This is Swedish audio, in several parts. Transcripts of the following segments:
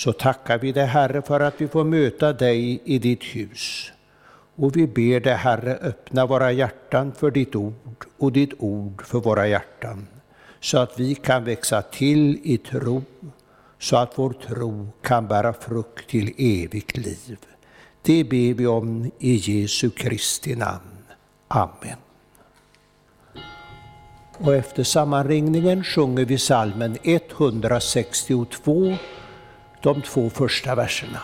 så tackar vi dig Herre för att vi får möta dig i ditt hus. Och vi ber dig Herre öppna våra hjärtan för ditt ord och ditt ord för våra hjärtan, så att vi kan växa till i tro, så att vår tro kan bära frukt till evigt liv. Det ber vi om i Jesu Kristi namn. Amen. Och efter sammanringningen sjunger vi salmen 162, de två första verserna.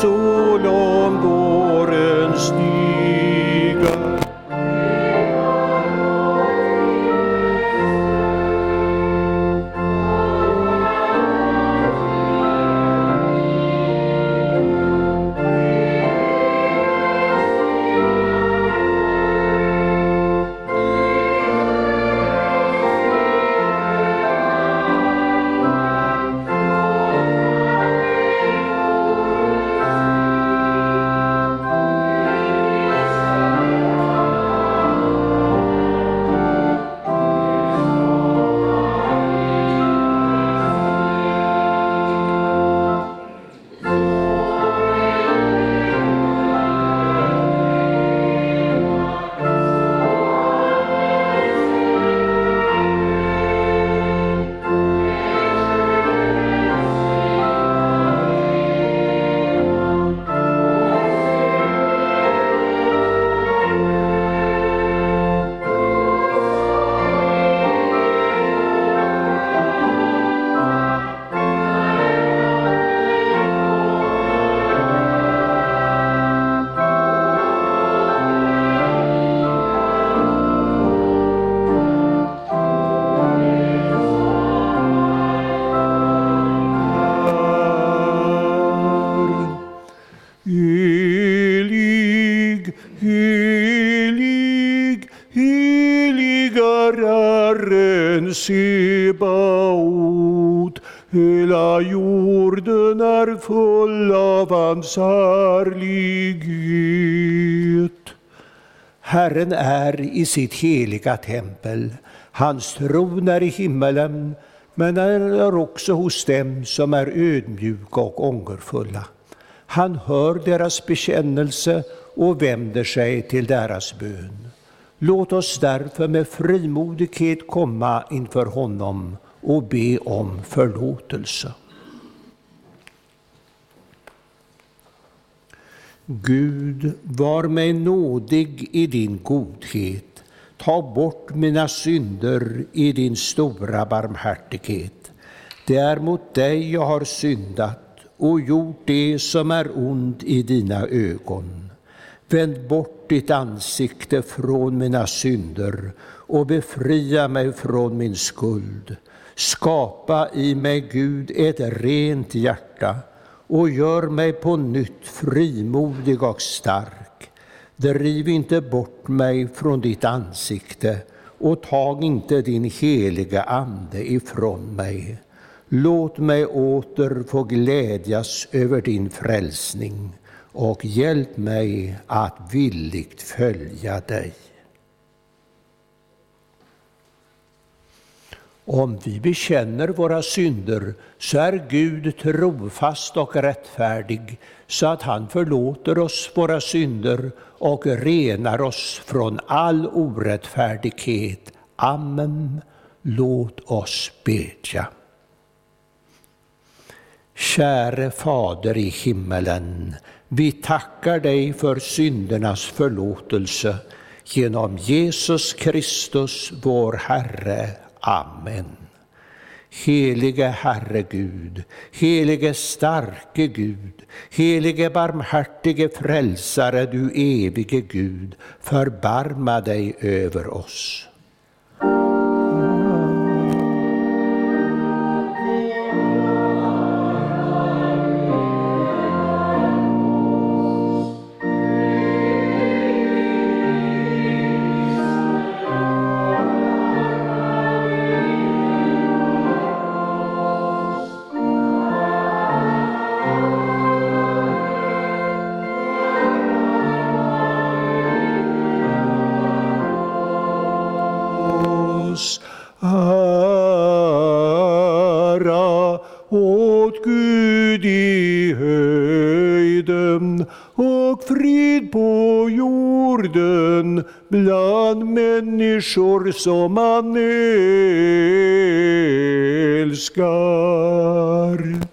solo. Sebaot. Hela jorden är full av hans härlighet. Herren är i sitt heliga tempel. Hans tron är i himmelen, men han är också hos dem som är ödmjuka och ångerfulla. Han hör deras bekännelse och vänder sig till deras bön. Låt oss därför med frimodighet komma inför honom och be om förlåtelse. Gud, var mig nådig i din godhet. Ta bort mina synder i din stora barmhärtighet. Det är mot dig jag har syndat och gjort det som är ont i dina ögon. Vänd bort ditt ansikte från mina synder och befria mig från min skuld. Skapa i mig, Gud, ett rent hjärta och gör mig på nytt frimodig och stark. Driv inte bort mig från ditt ansikte och tag inte din heliga Ande ifrån mig. Låt mig åter få glädjas över din frälsning och hjälp mig att villigt följa dig. Om vi bekänner våra synder så är Gud trofast och rättfärdig så att han förlåter oss våra synder och renar oss från all orättfärdighet. Amen. Låt oss bedja. Käre Fader i himmelen, vi tackar dig för syndernas förlåtelse genom Jesus Kristus, vår Herre. Amen. Helige Herre Gud, helige starke Gud, helige barmhärtige frälsare, du evige Gud, förbarma dig över oss. Och frid på jorden bland människor som man älskar.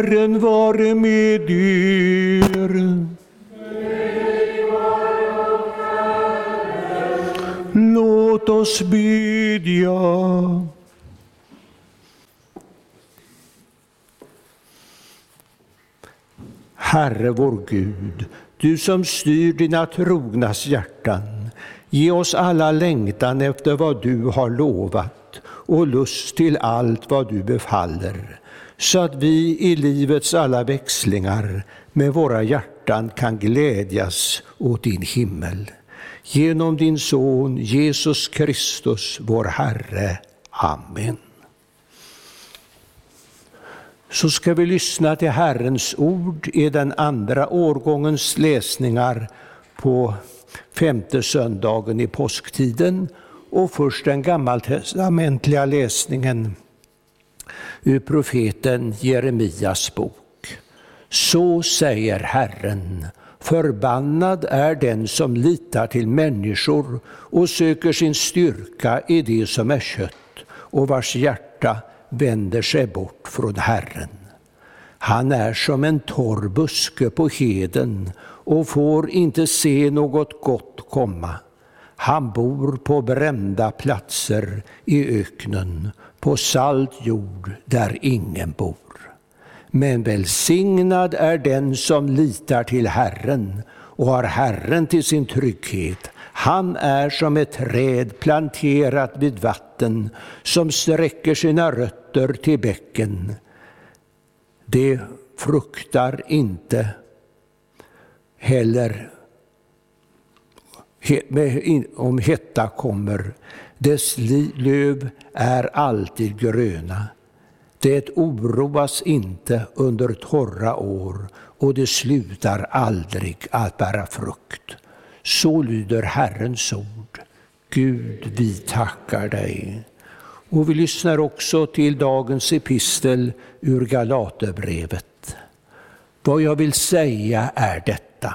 Herren vare med er. Låt oss bedja. Herre vår Gud, du som styr dina trognas hjärtan, ge oss alla längtan efter vad du har lovat och lust till allt vad du befaller, så att vi i livets alla växlingar med våra hjärtan kan glädjas åt din himmel. Genom din Son Jesus Kristus, vår Herre. Amen så ska vi lyssna till Herrens ord i den andra årgångens läsningar på femte söndagen i påsktiden och först den gammaltestamentliga läsningen ur profeten Jeremias bok. Så säger Herren, förbannad är den som litar till människor och söker sin styrka i det som är kött och vars hjärta vänder sig bort från Herren. Han är som en torr buske på heden och får inte se något gott komma. Han bor på brända platser i öknen, på salt jord där ingen bor. Men välsignad är den som litar till Herren och har Herren till sin trygghet. Han är som ett träd planterat vid vatten som sträcker sina rötter till bäcken. Det fruktar inte heller om hetta kommer. Dess löv är alltid gröna. Det oroas inte under torra år och det slutar aldrig att bära frukt. Så lyder Herrens ord. Gud, vi tackar dig. Och vi lyssnar också till dagens epistel ur Galaterbrevet. Vad jag vill säga är detta.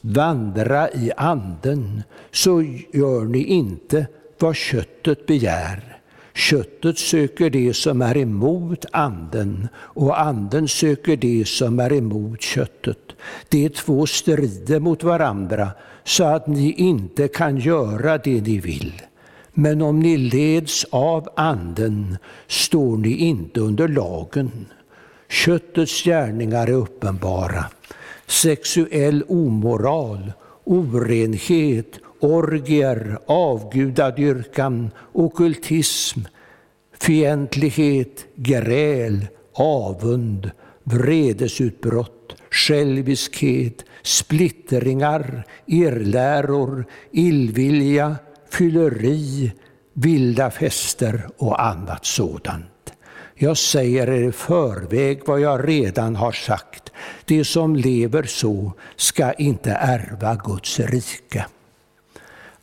Vandra i anden, så gör ni inte vad köttet begär. Köttet söker det som är emot anden och anden söker det som är emot köttet. De två strider mot varandra så att ni inte kan göra det ni vill. Men om ni leds av anden står ni inte under lagen. Köttets gärningar är uppenbara. Sexuell omoral, orenhet, orgier, avgudadyrkan, okultism, fientlighet, gräl, avund, vredesutbrott, själviskhet, splittringar, irrläror, illvilja, fylleri, vilda fester och annat sådant. Jag säger er i förväg vad jag redan har sagt. De som lever så ska inte ärva Guds rike.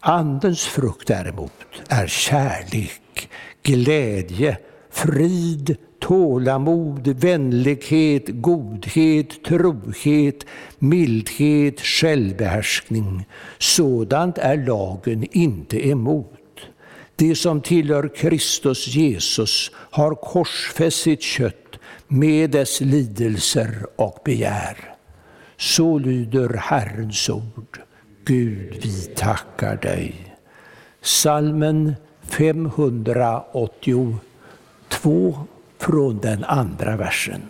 Andens frukt däremot är kärlek, glädje, frid, tålamod, vänlighet, godhet, trohet, mildhet, självbehärskning. Sådant är lagen inte emot. De som tillhör Kristus Jesus har korsfäst sitt kött med dess lidelser och begär. Så lyder Herrens ord. Gud, vi tackar dig. Salmen 582 från den andra versen.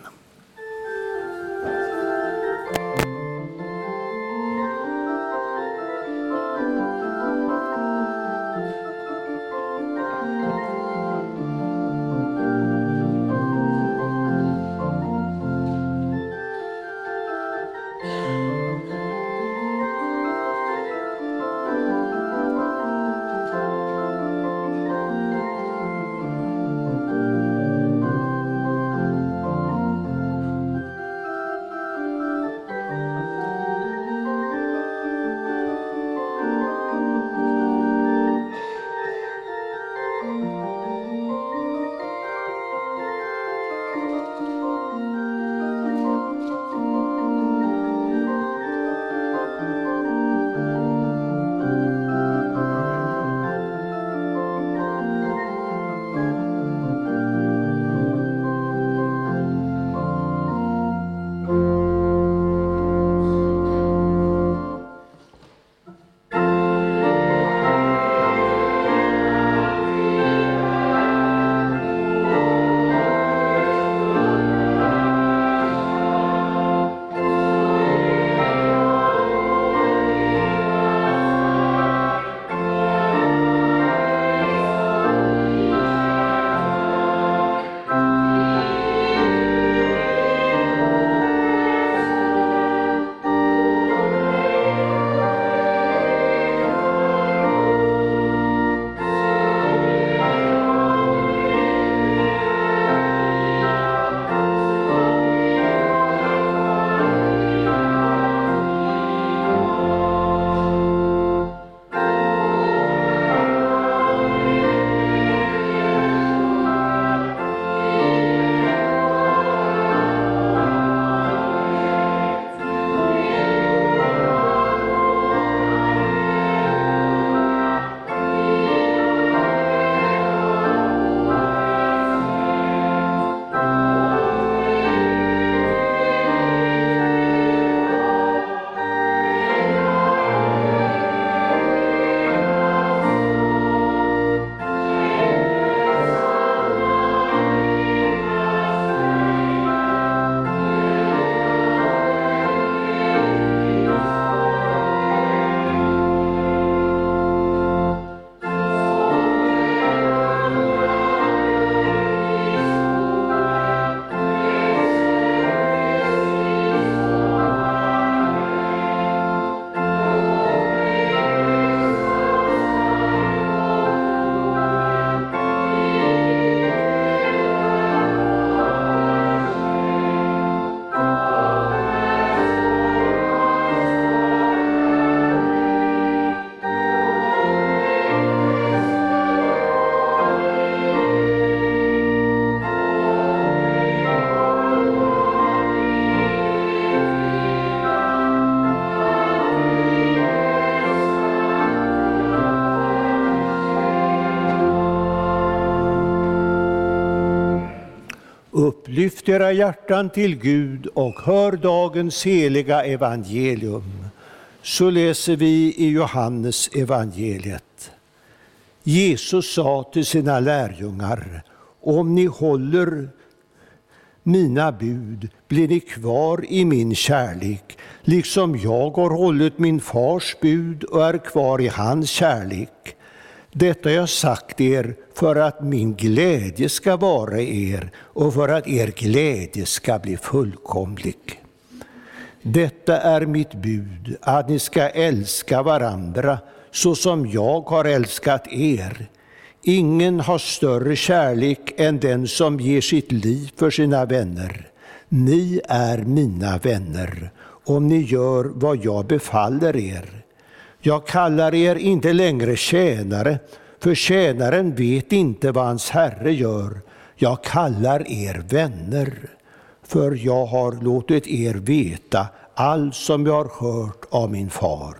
Era hjärtan till Gud och hör dagens heliga evangelium. Så läser vi i Johannes evangeliet. Jesus sa till sina lärjungar, om ni håller mina bud blir ni kvar i min kärlek, liksom jag har hållit min fars bud och är kvar i hans kärlek. Detta har jag sagt er för att min glädje ska vara er och för att er glädje ska bli fullkomlig. Detta är mitt bud, att ni ska älska varandra så som jag har älskat er. Ingen har större kärlek än den som ger sitt liv för sina vänner. Ni är mina vänner om ni gör vad jag befaller er. Jag kallar er inte längre tjänare, för tjänaren vet inte vad hans herre gör. Jag kallar er vänner, för jag har låtit er veta allt som jag har hört av min far.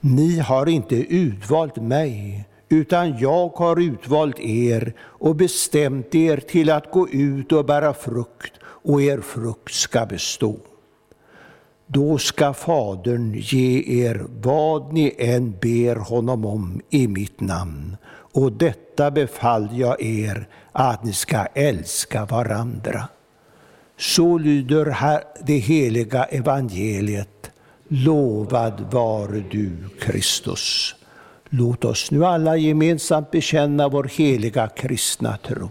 Ni har inte utvalt mig, utan jag har utvalt er och bestämt er till att gå ut och bära frukt, och er frukt ska bestå. Då ska Fadern ge er vad ni än ber honom om i mitt namn. Och detta befaller jag er, att ni ska älska varandra. Så lyder det heliga evangeliet. Lovad vare du, Kristus. Låt oss nu alla gemensamt bekänna vår heliga kristna tro.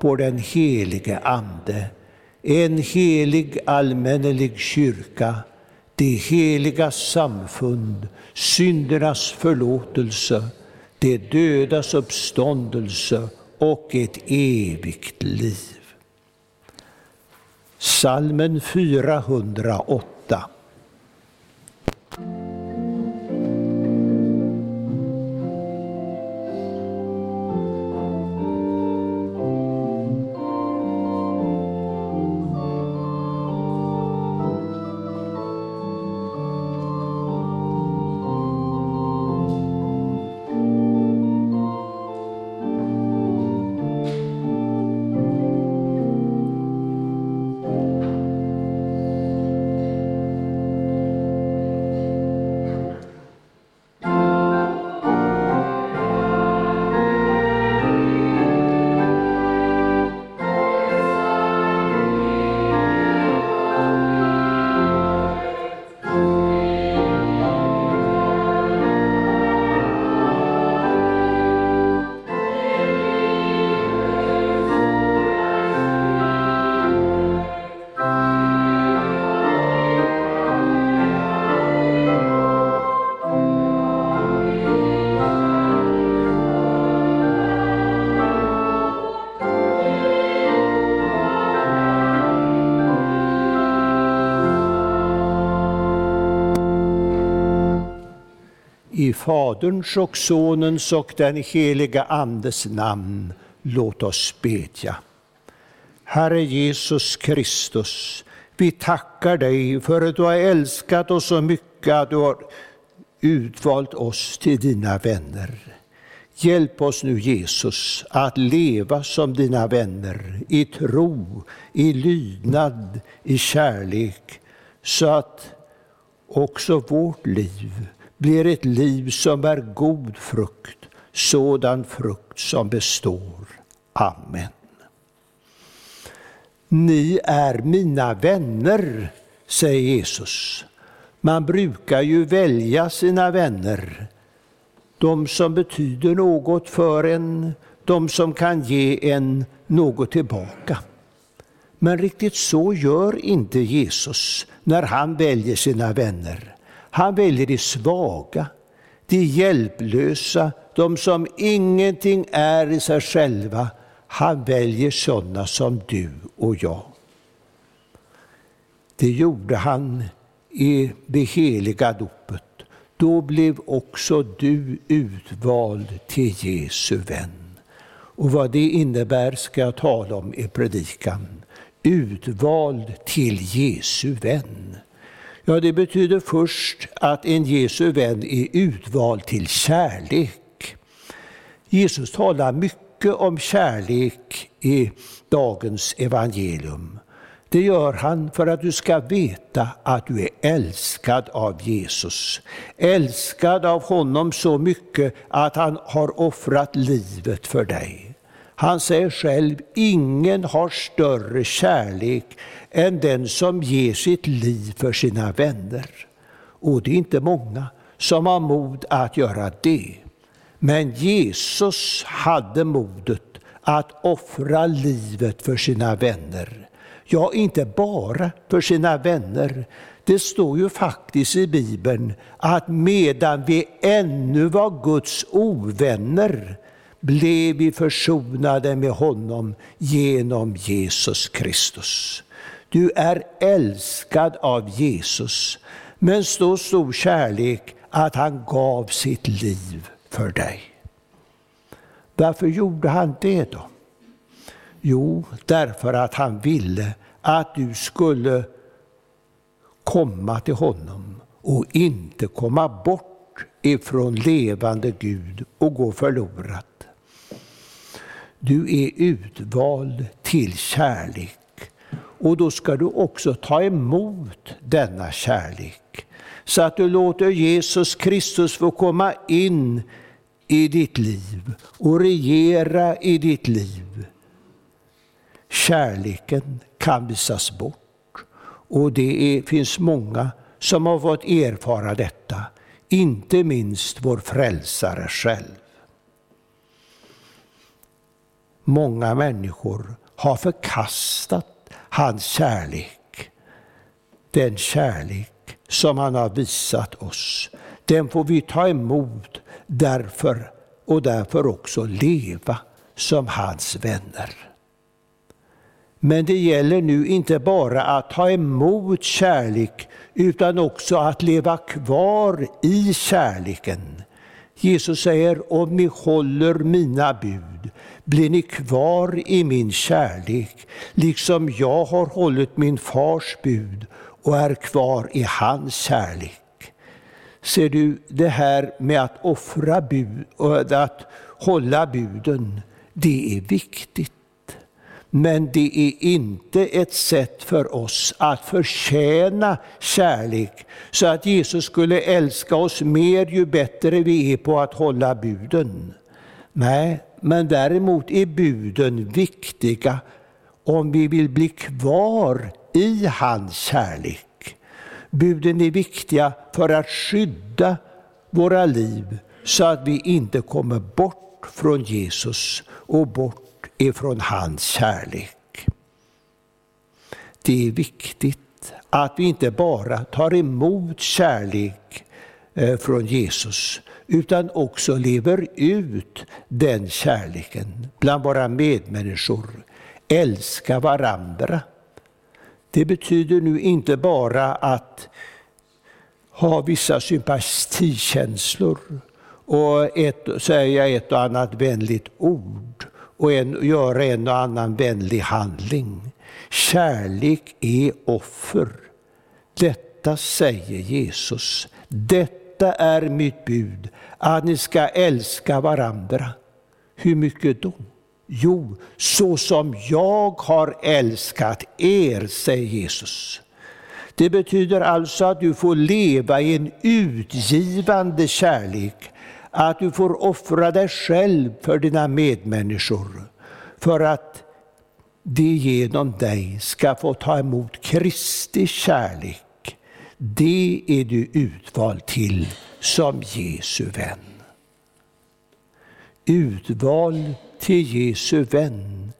på den helige Ande, en helig allmännelig kyrka, det heliga samfund, syndernas förlåtelse, det dödas uppståndelse och ett evigt liv. Salmen 408 Faderns och Sonens och den heliga Andes namn, låt oss bedja. Herre Jesus Kristus, vi tackar dig för att du har älskat oss så mycket att du har utvalt oss till dina vänner. Hjälp oss nu, Jesus, att leva som dina vänner i tro, i lydnad, i kärlek, så att också vårt liv blir ett liv som är god frukt, sådan frukt som består. Amen. Ni är mina vänner, säger Jesus. Man brukar ju välja sina vänner. De som betyder något för en, de som kan ge en något tillbaka. Men riktigt så gör inte Jesus när han väljer sina vänner. Han väljer de svaga, de hjälplösa, de som ingenting är i sig själva. Han väljer sådana som du och jag. Det gjorde han i det heliga dopet. Då blev också du utvald till Jesu vän. Och vad det innebär ska jag tala om i predikan. Utvald till Jesu vän. Ja, det betyder först att en Jesu vän är utvald till kärlek. Jesus talar mycket om kärlek i dagens evangelium. Det gör han för att du ska veta att du är älskad av Jesus. Älskad av honom så mycket att han har offrat livet för dig. Han säger själv, ingen har större kärlek än den som ger sitt liv för sina vänner. Och det är inte många som har mod att göra det. Men Jesus hade modet att offra livet för sina vänner. Ja, inte bara för sina vänner. Det står ju faktiskt i Bibeln att medan vi ännu var Guds ovänner blev vi försonade med honom genom Jesus Kristus. Du är älskad av Jesus, med så stor kärlek att han gav sitt liv för dig. Varför gjorde han det då? Jo, därför att han ville att du skulle komma till honom och inte komma bort ifrån levande Gud och gå förlorad. Du är utvald till kärlek och då ska du också ta emot denna kärlek så att du låter Jesus Kristus få komma in i ditt liv och regera i ditt liv. Kärleken kan visas bort och det är, finns många som har fått erfara detta, inte minst vår frälsare själv. Många människor har förkastat hans kärlek. Den kärlek som han har visat oss, den får vi ta emot därför och därför också leva som hans vänner. Men det gäller nu inte bara att ta emot kärlek utan också att leva kvar i kärleken. Jesus säger, om ni håller mina bud blir ni kvar i min kärlek, liksom jag har hållit min fars bud och är kvar i hans kärlek. Ser du, det här med att offra bud och att hålla buden, det är viktigt. Men det är inte ett sätt för oss att förtjäna kärlek så att Jesus skulle älska oss mer ju bättre vi är på att hålla buden. Nej, men däremot är buden viktiga om vi vill bli kvar i hans kärlek. Buden är viktiga för att skydda våra liv så att vi inte kommer bort från Jesus och bort ifrån hans kärlek. Det är viktigt att vi inte bara tar emot kärlek eh, från Jesus utan också lever ut den kärleken bland våra medmänniskor. Älska varandra. Det betyder nu inte bara att ha vissa sympatikänslor och ett, säga ett och annat vänligt ord och en, göra en och annan vänlig handling. Kärlek är offer. Detta säger Jesus. Detta är mitt bud, att ni ska älska varandra. Hur mycket då? Jo, så som jag har älskat er, säger Jesus. Det betyder alltså att du får leva i en utgivande kärlek att du får offra dig själv för dina medmänniskor. För att de genom dig ska få ta emot Kristi kärlek, det är du utvald till som Jesu vän. Utvald till Jesu vän,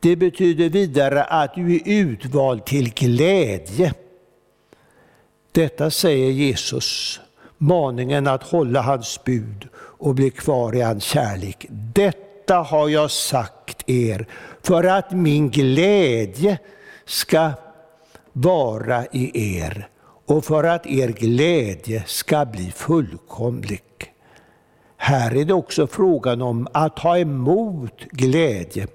det betyder vidare att du är utvald till glädje. Detta säger Jesus, maningen att hålla hans bud och bli kvar i hans kärlek. Detta har jag sagt er för att min glädje ska vara i er och för att er glädje ska bli fullkomlig. Här är det också frågan om att ta emot glädje.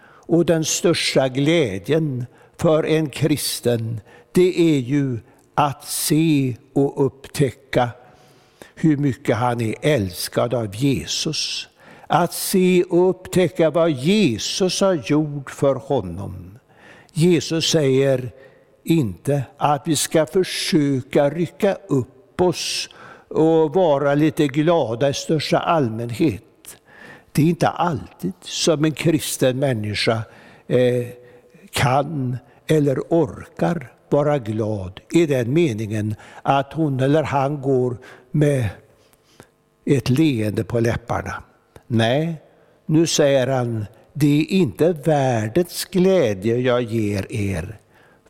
Och den största glädjen för en kristen, det är ju att se och upptäcka hur mycket han är älskad av Jesus. Att se och upptäcka vad Jesus har gjort för honom. Jesus säger inte att vi ska försöka rycka upp oss och vara lite glada i största allmänhet. Det är inte alltid som en kristen människa eh, kan eller orkar vara glad i den meningen att hon eller han går med ett leende på läpparna. Nej, nu säger han, det är inte världens glädje jag ger er,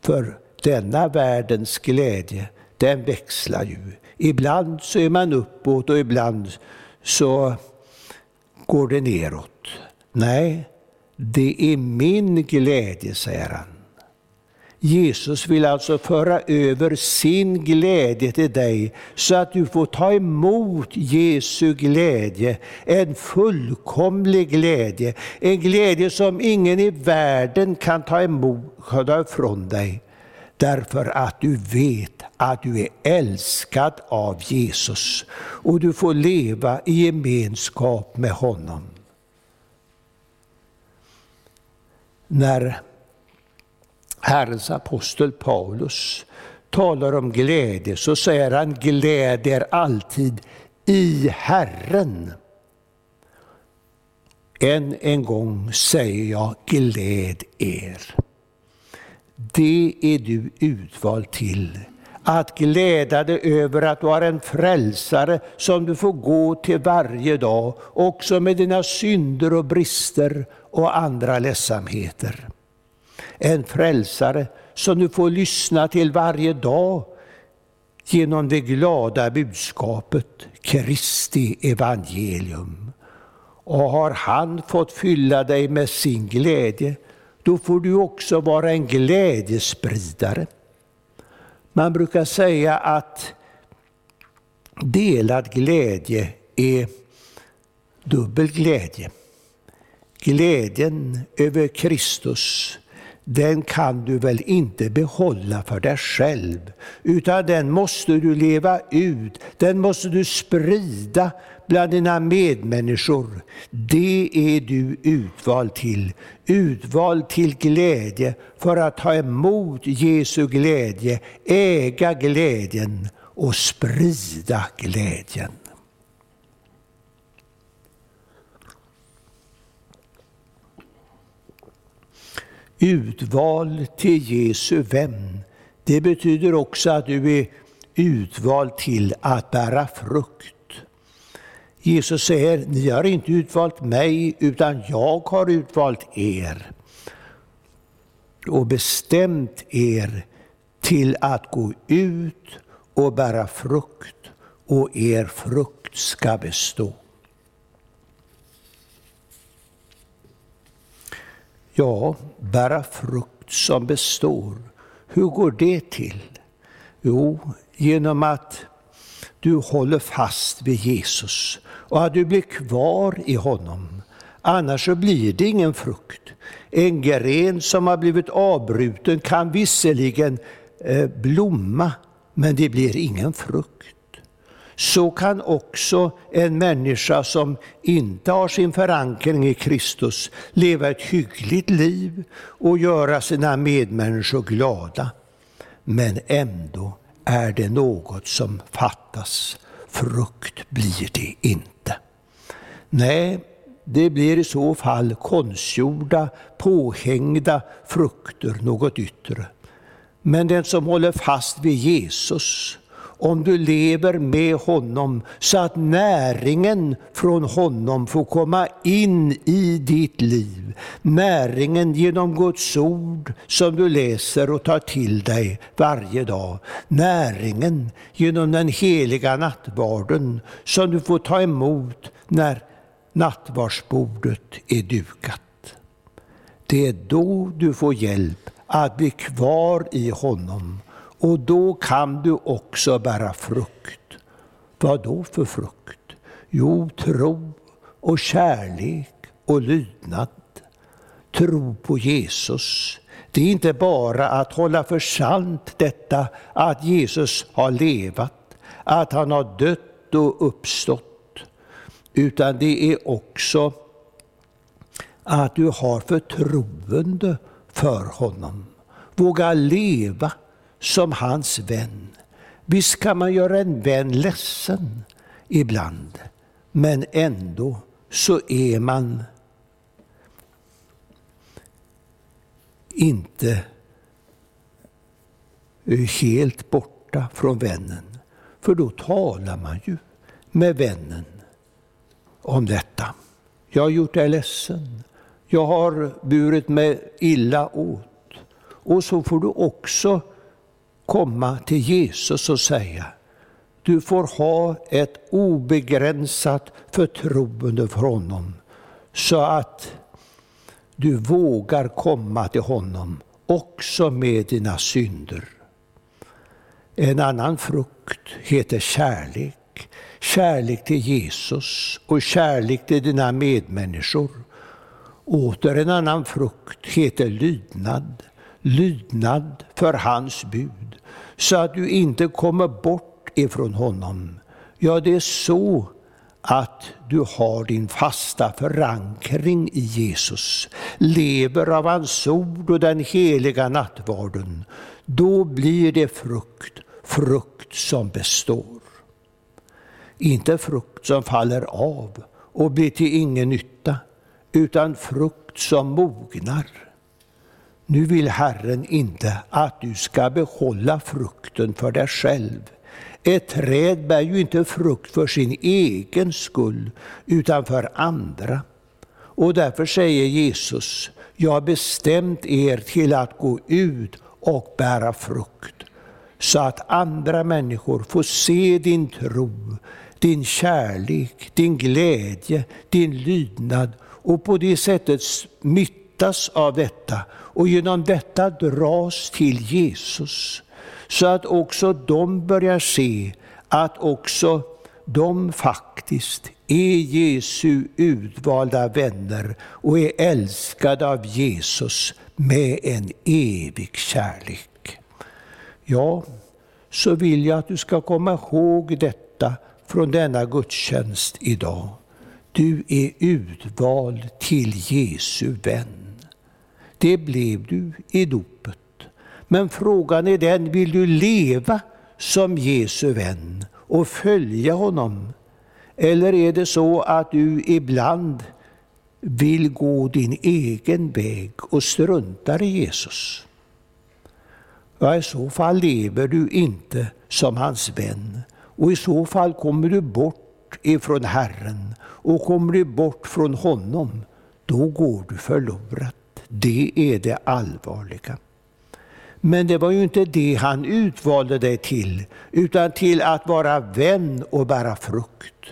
för denna världens glädje, den växlar ju. Ibland så är man uppåt och ibland så går det neråt. Nej, det är min glädje, säger han. Jesus vill alltså föra över sin glädje till dig så att du får ta emot Jesu glädje, en fullkomlig glädje, en glädje som ingen i världen kan ta emot ifrån dig. Därför att du vet att du är älskad av Jesus och du får leva i gemenskap med honom. När Herrens apostel Paulus talar om glädje så säger han glädjer alltid i Herren. Än en gång säger jag gläd er. Det är du utvald till. Att glädja dig över att du har en frälsare som du får gå till varje dag, också med dina synder och brister och andra ledsamheter. En frälsare som du får lyssna till varje dag genom det glada budskapet, Kristi evangelium. Och har han fått fylla dig med sin glädje, då får du också vara en glädjespridare. Man brukar säga att delad glädje är dubbel glädje. Glädjen över Kristus, den kan du väl inte behålla för dig själv, utan den måste du leva ut, den måste du sprida bland dina medmänniskor. Det är du utvald till, utvald till glädje för att ta emot Jesu glädje, äga glädjen och sprida glädjen. Utvald till Jesu vän, det betyder också att du är utvald till att bära frukt. Jesus säger, ni har inte utvalt mig, utan jag har utvalt er och bestämt er till att gå ut och bära frukt, och er frukt ska bestå. Ja, bära frukt som består. Hur går det till? Jo, genom att du håller fast vid Jesus och att du blir kvar i honom. Annars så blir det ingen frukt. En gren som har blivit avbruten kan visserligen eh, blomma, men det blir ingen frukt. Så kan också en människa som inte har sin förankring i Kristus leva ett hyggligt liv och göra sina medmänniskor glada. Men ändå är det något som fattas. Frukt blir det inte. Nej, det blir i så fall konstgjorda, påhängda frukter, något yttre. Men den som håller fast vid Jesus, om du lever med honom så att näringen från honom får komma in i ditt liv. Näringen genom Guds ord som du läser och tar till dig varje dag. Näringen genom den heliga nattvarden som du får ta emot när nattvardsbordet är dukat. Det är då du får hjälp att bli kvar i honom och då kan du också bära frukt. Vad då för frukt? Jo, tro och kärlek och lydnad. Tro på Jesus. Det är inte bara att hålla för sant detta att Jesus har levat, att han har dött och uppstått, utan det är också att du har förtroende för honom. Våga leva som hans vän. Visst kan man göra en vän ledsen ibland, men ändå så är man inte eh, helt borta från vännen. För då talar man ju med vännen om detta. Jag har gjort dig ledsen. Jag har burit mig illa åt. Och så får du också komma till Jesus och säga, du får ha ett obegränsat förtroende för honom, så att du vågar komma till honom också med dina synder. En annan frukt heter kärlek. Kärlek till Jesus och kärlek till dina medmänniskor. Åter en annan frukt heter lydnad. Lydnad för hans bud så att du inte kommer bort ifrån honom. Ja, det är så att du har din fasta förankring i Jesus, lever av hans ord och den heliga nattvarden. Då blir det frukt, frukt som består. Inte frukt som faller av och blir till ingen nytta, utan frukt som mognar nu vill Herren inte att du ska behålla frukten för dig själv. Ett träd bär ju inte frukt för sin egen skull, utan för andra. Och därför säger Jesus, jag har bestämt er till att gå ut och bära frukt, så att andra människor får se din tro, din kärlek, din glädje, din lydnad och på det sättet smittas av detta och genom detta dras till Jesus. Så att också de börjar se att också de faktiskt är Jesu utvalda vänner och är älskade av Jesus med en evig kärlek. Ja, så vill jag att du ska komma ihåg detta från denna gudstjänst idag. Du är utvald till Jesu vän. Det blev du i dopet. Men frågan är den, vill du leva som Jesu vän och följa honom? Eller är det så att du ibland vill gå din egen väg och struntar i Jesus? Ja, i så fall lever du inte som hans vän och i så fall kommer du bort ifrån Herren och kommer du bort från honom, då går du förlorad. Det är det allvarliga. Men det var ju inte det han utvalde dig till, utan till att vara vän och bära frukt.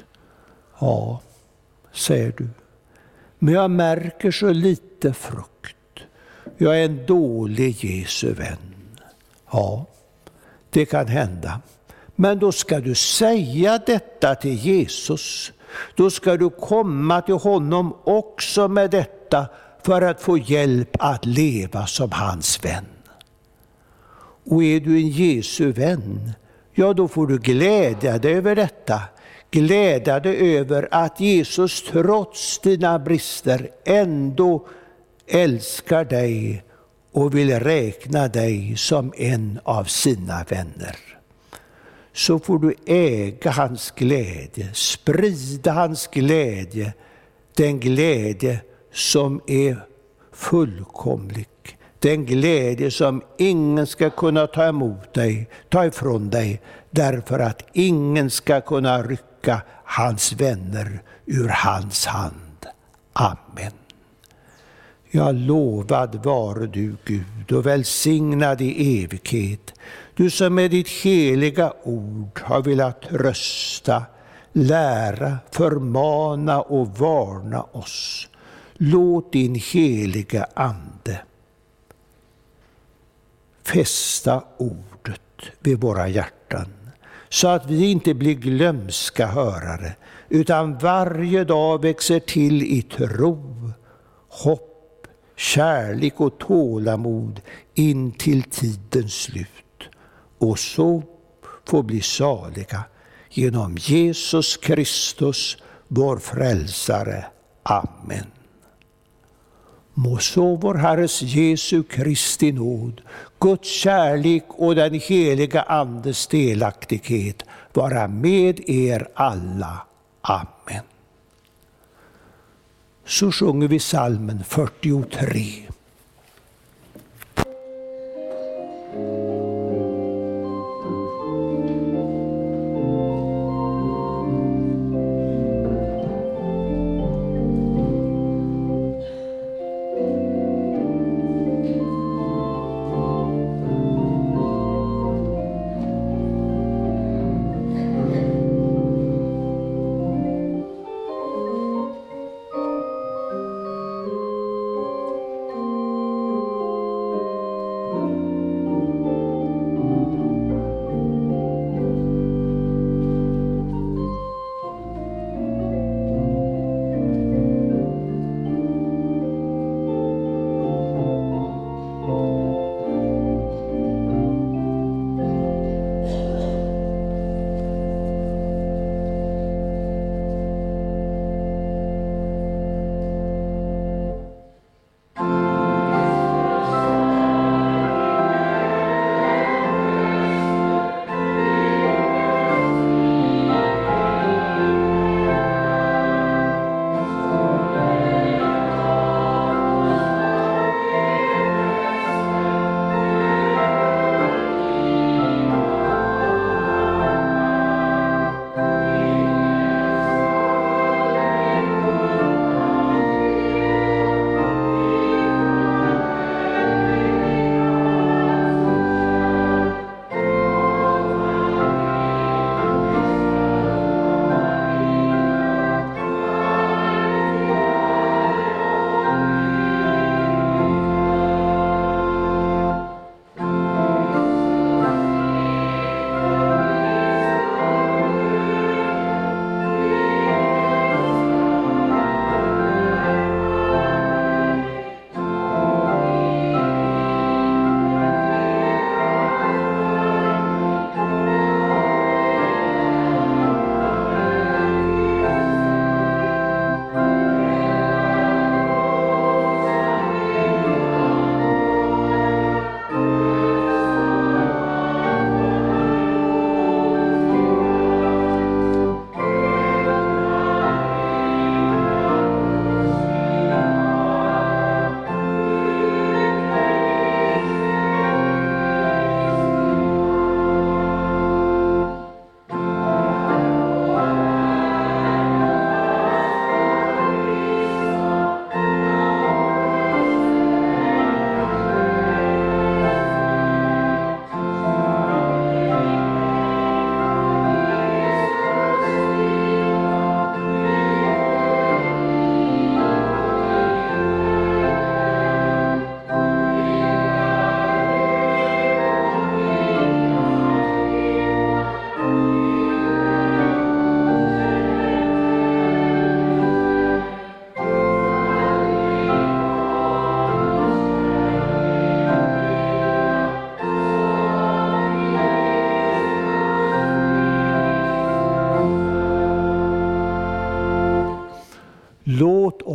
Ja, säger du. Men jag märker så lite frukt. Jag är en dålig Jesu vän. Ja, det kan hända. Men då ska du säga detta till Jesus. Då ska du komma till honom också med detta för att få hjälp att leva som hans vän. Och är du en Jesu vän, ja då får du glädja dig över detta. Glädja dig över att Jesus trots dina brister ändå älskar dig och vill räkna dig som en av sina vänner. Så får du äga hans glädje, sprida hans glädje den glädje som är fullkomlig. Den glädje som ingen ska kunna ta emot dig, ta ifrån dig, därför att ingen ska kunna rycka hans vänner ur hans hand. Amen. Ja, lovad vare du Gud och välsignad i evighet, du som med ditt heliga ord har velat rösta, lära, förmana och varna oss. Låt din heliga Ande fästa ordet vid våra hjärtan, så att vi inte blir glömska hörare, utan varje dag växer till i tro, hopp, kärlek och tålamod in till tidens slut. Och så få bli saliga genom Jesus Kristus, vår frälsare. Amen. Må så vår Herres Jesu Kristi nåd, Guds kärlek och den heliga Andes delaktighet vara med er alla. Amen. Så sjunger vi salmen 43.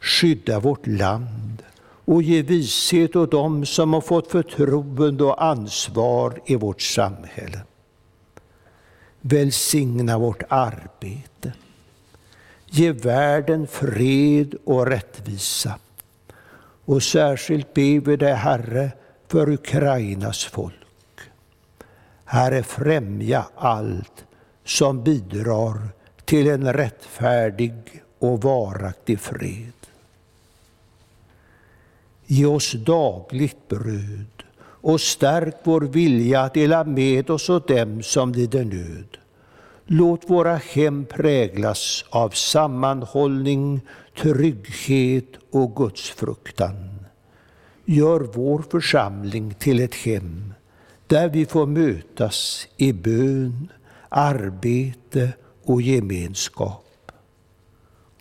Skydda vårt land och ge vishet åt dem som har fått förtroende och ansvar i vårt samhälle. Välsigna vårt arbete. Ge världen fred och rättvisa. Och särskilt ber vi dig, Herre, för Ukrainas folk. Herre, främja allt som bidrar till en rättfärdig och varaktig fred. Ge oss dagligt bröd och stärk vår vilja att dela med oss åt dem som lider nöd. Låt våra hem präglas av sammanhållning, trygghet och gudsfruktan. Gör vår församling till ett hem där vi får mötas i bön, arbete och gemenskap.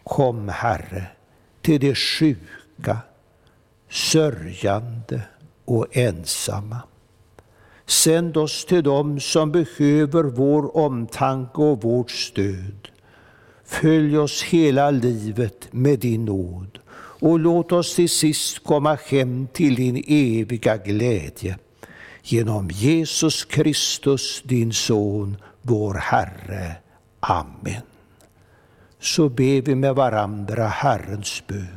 Kom, Herre, till de sjuka, sörjande och ensamma. Sänd oss till dem som behöver vår omtanke och vårt stöd. Följ oss hela livet med din nåd och låt oss till sist komma hem till din eviga glädje. Genom Jesus Kristus, din Son, vår Herre. Amen. Så ber vi med varandra Herrens bön.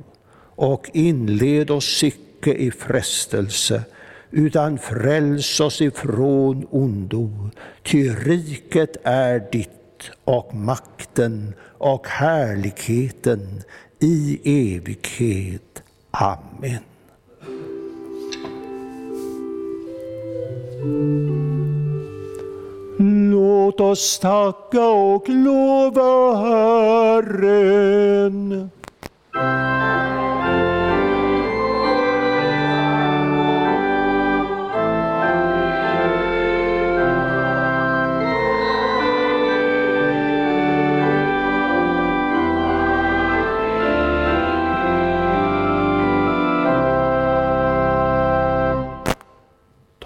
och inled oss icke i frestelse, utan fräls oss ifrån ondo. Ty riket är ditt och makten och härligheten i evighet. Amen. Låt oss tacka och lova Herren.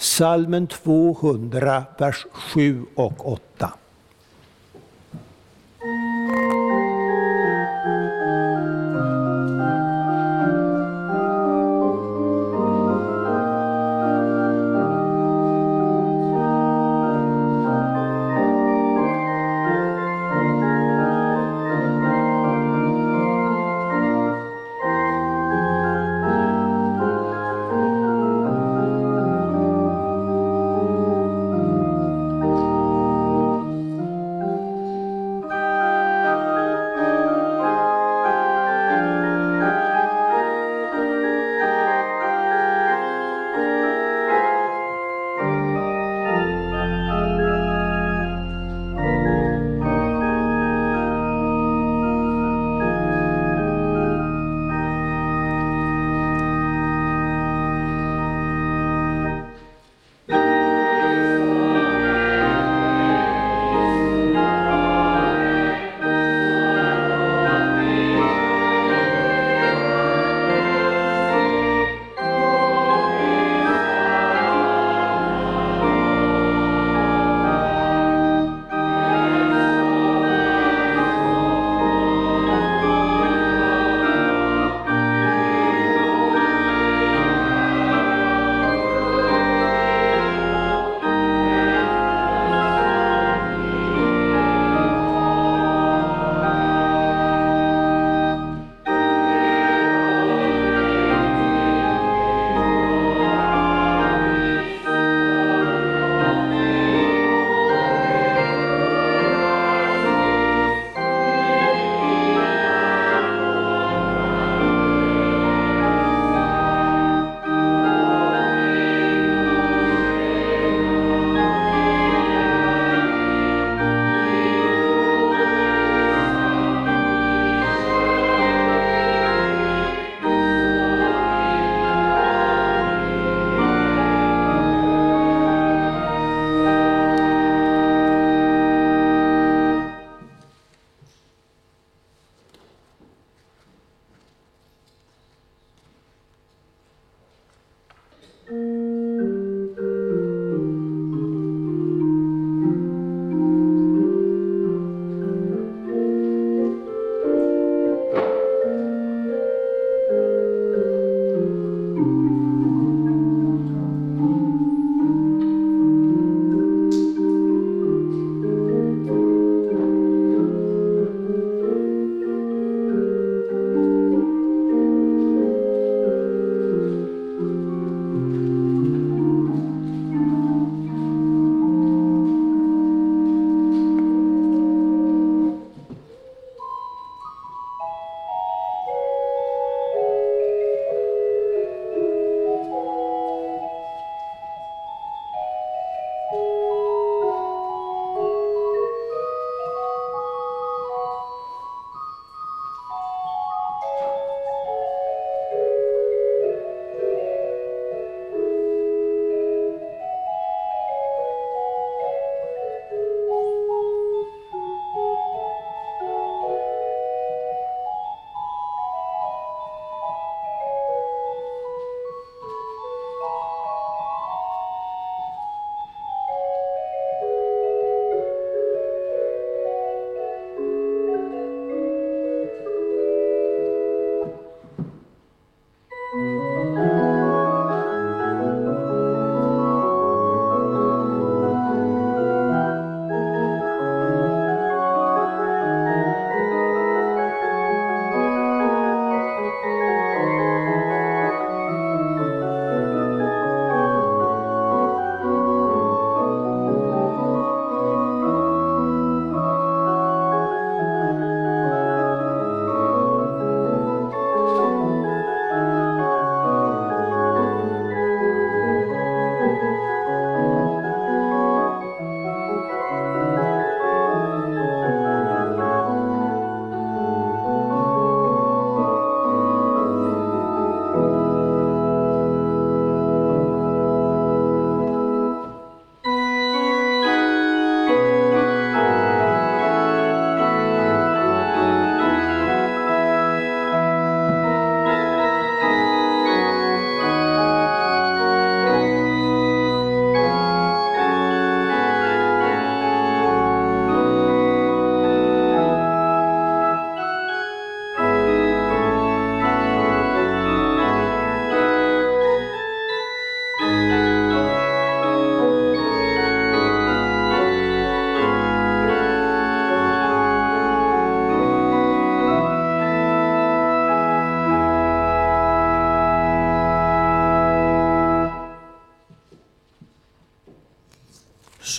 Salmen 200, vers 7 och 8.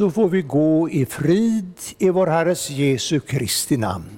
Så får vi gå i frid i vår Herres Jesu Kristi namn.